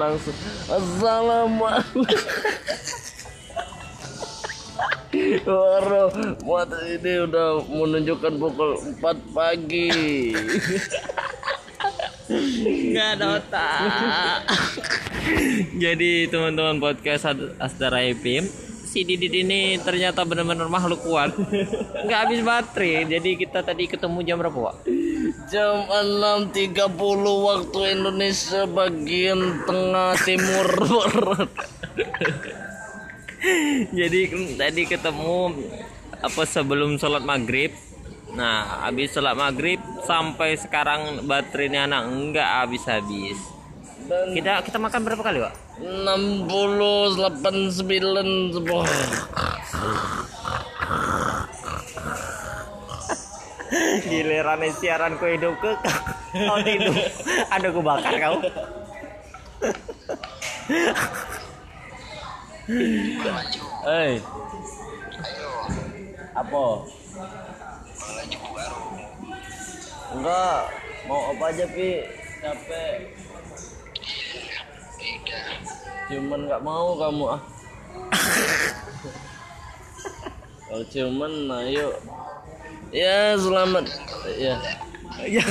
langsung assalamualaikum Waro, buat ini udah menunjukkan pukul 4 pagi. nggak ada otak jadi teman-teman podcast Asdara Epim si Didit ini ternyata benar-benar makhluk kuat nggak habis baterai jadi kita tadi ketemu jam berapa Wak? Jam 6.30 waktu Indonesia bagian tengah timur jadi tadi ketemu apa sebelum sholat maghrib nah habis sholat maghrib sampai sekarang baterainya anak nggak habis-habis Dan kita kita makan berapa kali Wak? 60 89 sebuah. Giliran siaran ku hidup ke kau tidur ada ku bakar kau Hei. Apa? Enggak, mau apa aja pi? Capek. Cuman nggak mau kamu ah. Kalau cuman, yuk. Ya selamat. Ya. ya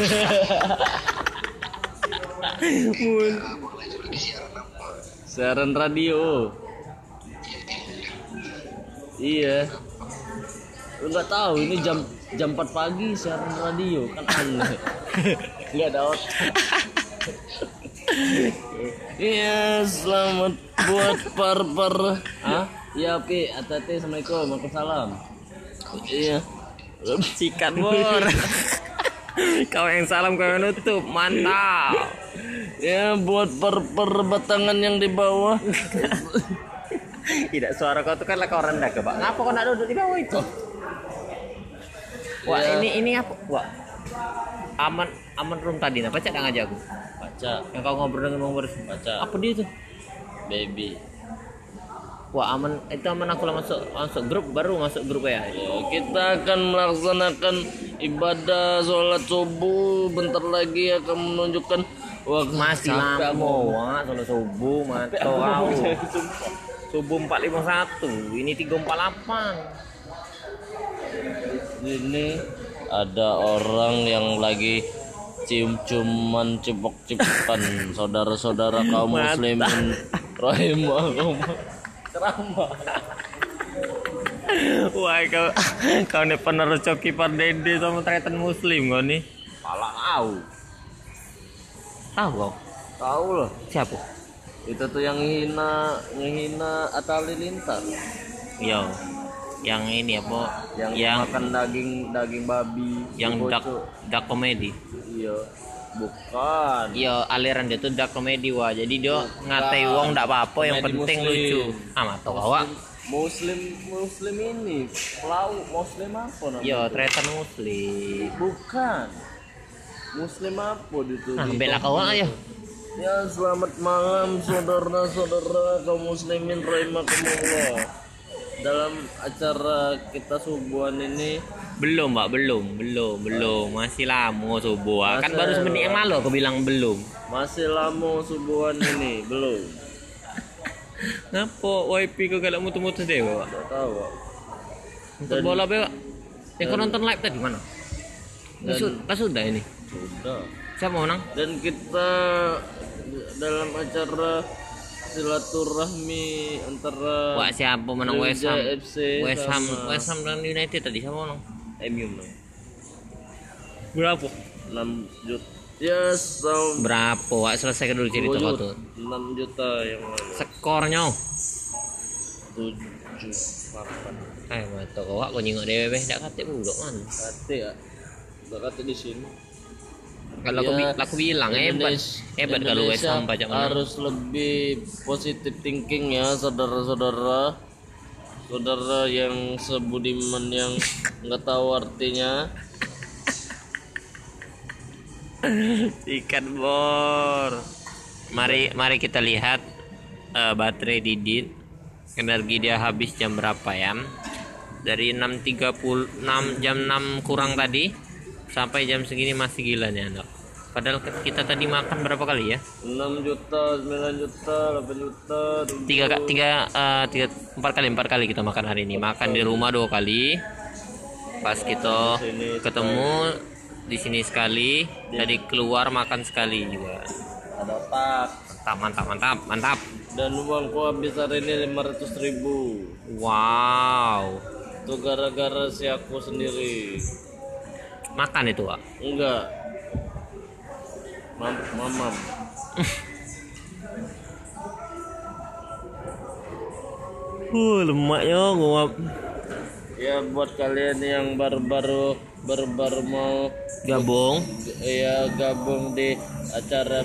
Mun. Siaran radio. Iya. Lu nggak tahu ini jam jam 4 pagi siaran radio kan aneh. Nggak ada otak. Iya, selamat buat par-par. Ah, iya Pi, hati-hati Assalamualaikum, Waalaikumsalam. Iya. Sikat bor. Kau yang salam kau yang nutup. Mantap. Ya buat per-per batangan yang di bawah. tidak suara kau tuh kan lah kau rendah ke pak ngapa kau nak duduk di bawah itu? Wah Ya. ini ini apa? Wah. Aman aman room tadi nah baca ngajak aku? Baca, yang kau ngobrol dengan nomor baca. apa dia tuh? Baby. Wah aman. Itu aman aku lah masuk masuk grup baru masuk grup ya. Ya, kita akan melaksanakan ibadah sholat subuh. Bentar lagi akan menunjukkan waktu masih lama wah soal subuh mantap kau subuh. 451 ini 348 ini ada orang yang lagi cium-ciuman cepok-cepokan saudara-saudara kaum muslimin. Rahimahumullah ceramah Wah kau kau nih penerus coki Dede sama tretan muslim kau nih. pala au Tahu kau? tahu loh Siapa? itu tuh yang hina ngehina Atta Halilintar Yo. Yang ini apa? yang, yang makan daging daging babi yang dark bocor. dark comedy. iya bukan Yo aliran dia tuh dark comedy wah. Jadi dia ngatai wong ndak apa-apa yang penting muslim. lucu. Ah mata kau Wak. muslim muslim ini pelau muslim apa namanya Yo tretan muslim. bukan muslim apa itu Nah, bela kau Wak, ya. ya selamat malam saudara-saudara kaum muslimin rahimakumullah dalam acara kita subuhan ini Belum, Mbak, belum, belum, belum. Masih lama subuh. ah. Kan baru semenit yang lalu aku bilang belum. masih lama subuhan ini belum Ngapa wifi kau galak mutu-mutu deh, Wak? tidak tahu Wak. Untuk bola be, Wak. Yang kau nonton live tadi mana? Lah sudah ini. sudah Siapa menang? dan kita dalam acara silaturahmi antara Wah siapa menang West Ham? FC West Ham, West Ham dan United tadi siapa menang? MU menang Berapa? 6 juta ya sama Berapa? Wak selesai dulu cerita kau tuh. 6 juta yang lalu Skornya. 7 8 Eh, mata kau wak kau nyingok dewe beh, dak kate pula man. kate ya udah kate di sini Kalau aku, Ya, bi- aku bilang hebat, Indonesia- hebat kalau West Ham pajak menang. harus lebih positif thinking ya saudara-saudara saudara yang sebudiman yang nggak tahu artinya Ikan bor. Mari mari kita lihat eh, baterai Didit. Energi dia habis jam berapa ya? Dari 6.36 jam 6 kurang tadi sampai jam segini masih gila nih anak. padahal kita tadi makan berapa kali ya? 6 juta 9 juta 8 juta tiga ka- tiga eh, tiga empat kali empat kali kita makan hari ini. Makan di rumah dua kali. Pas kita Sini ketemu di sini sekali jadi keluar makan sekali juga. Ada otak. Mantap mantap mantap mantap. Dan uangku habis hari ini 500 ribu. Wow. Itu gara-gara si aku sendiri makan itu Wak. enggak. Mam mamam uh lemaknya gua ya buat kalian yang baru-baru baru-baru mau gabung? Ya gabung di acara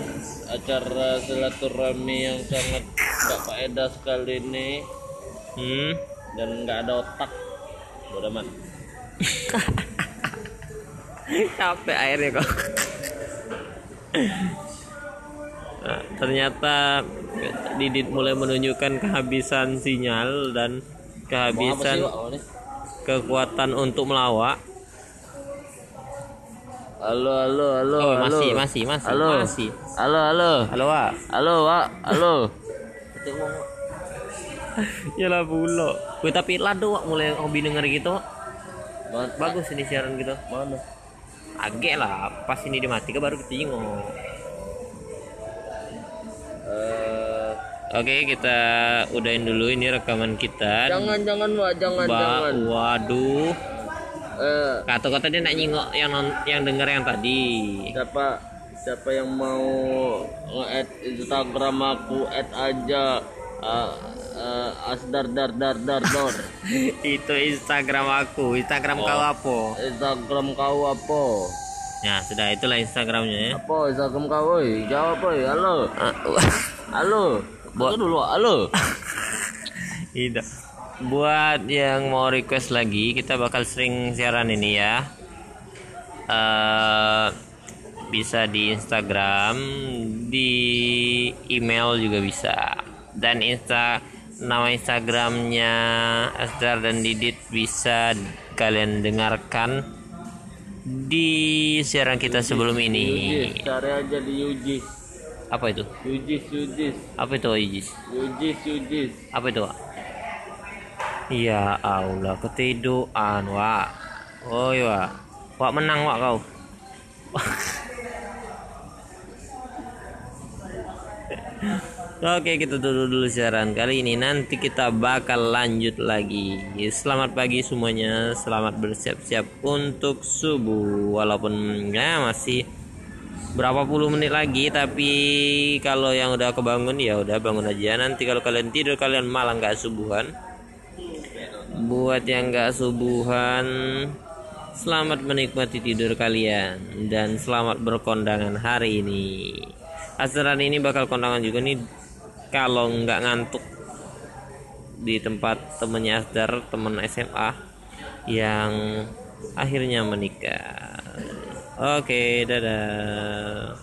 acara silaturahmi yang sangat gak faedah sekali ini. Hmm? Dan nggak ada otak. Bodoh amat capek airnya kok Nah, ternyata Didit mulai menunjukkan kehabisan sinyal dan sih kehabisan kekuatan untuk melawak. halo halo halo Oh, halo masih, masih, masih, halo masih. halo halo Halo, Wak. halo Wak halo ya lah bulo. Wih, tapi lado Wak mulai hobi denger gitu. Wak. Bagus ini siaran gitu. mana Agak lah, pas ini dimatikan baru kita jenguk. Eh, Oke, kita udahin dulu ini rekaman kita. jangan jangan Wak jangan Ba- jangan waduh. eh Kata-kata dia nak nyingok yang non- yang denger yang tadi. siapa siapa yang mau nge-add Instagram aku add aja uh, uh, asdar dar dar dar dar Itu Instagram aku. Instagram kau apa? Instagram kau apa Ya, sudah itulah Instagramnya ya. apa Instagram kau oi jawab oi halo halo Buat- dulu halo Tidak. Buat yang mau request lagi, kita bakal sering siaran ini ya. Eh bisa di Instagram, di email juga bisa. Dan Insta nama Instagramnya Asdar dan Didit bisa kalian dengarkan di siaran kita sebelum ini. Yujis cari aja di Yujis Apa itu? Yujis Yujis Apa itu Ijis? Yujis Yujis Apa itu, Wak? Ya Allah, ketiduran, Wak. Oi, Wak. Wak menang, Wak, kau. Oke, kita dulu dulu siaran kali ini. Nanti kita bakal lanjut lagi. Selamat pagi semuanya. Selamat bersiap-siap untuk subuh. Walaupun ya masih berapa puluh menit lagi tapi kalau yang udah kebangun ya udah bangun aja nanti kalau kalian tidur kalian malah nggak subuhan buat yang nggak subuhan selamat menikmati tidur kalian dan selamat berkondangan hari ini Asran ini bakal kondangan juga nih kalau nggak ngantuk di tempat temennya Asdar temen SMA yang akhirnya menikah. Oke dadah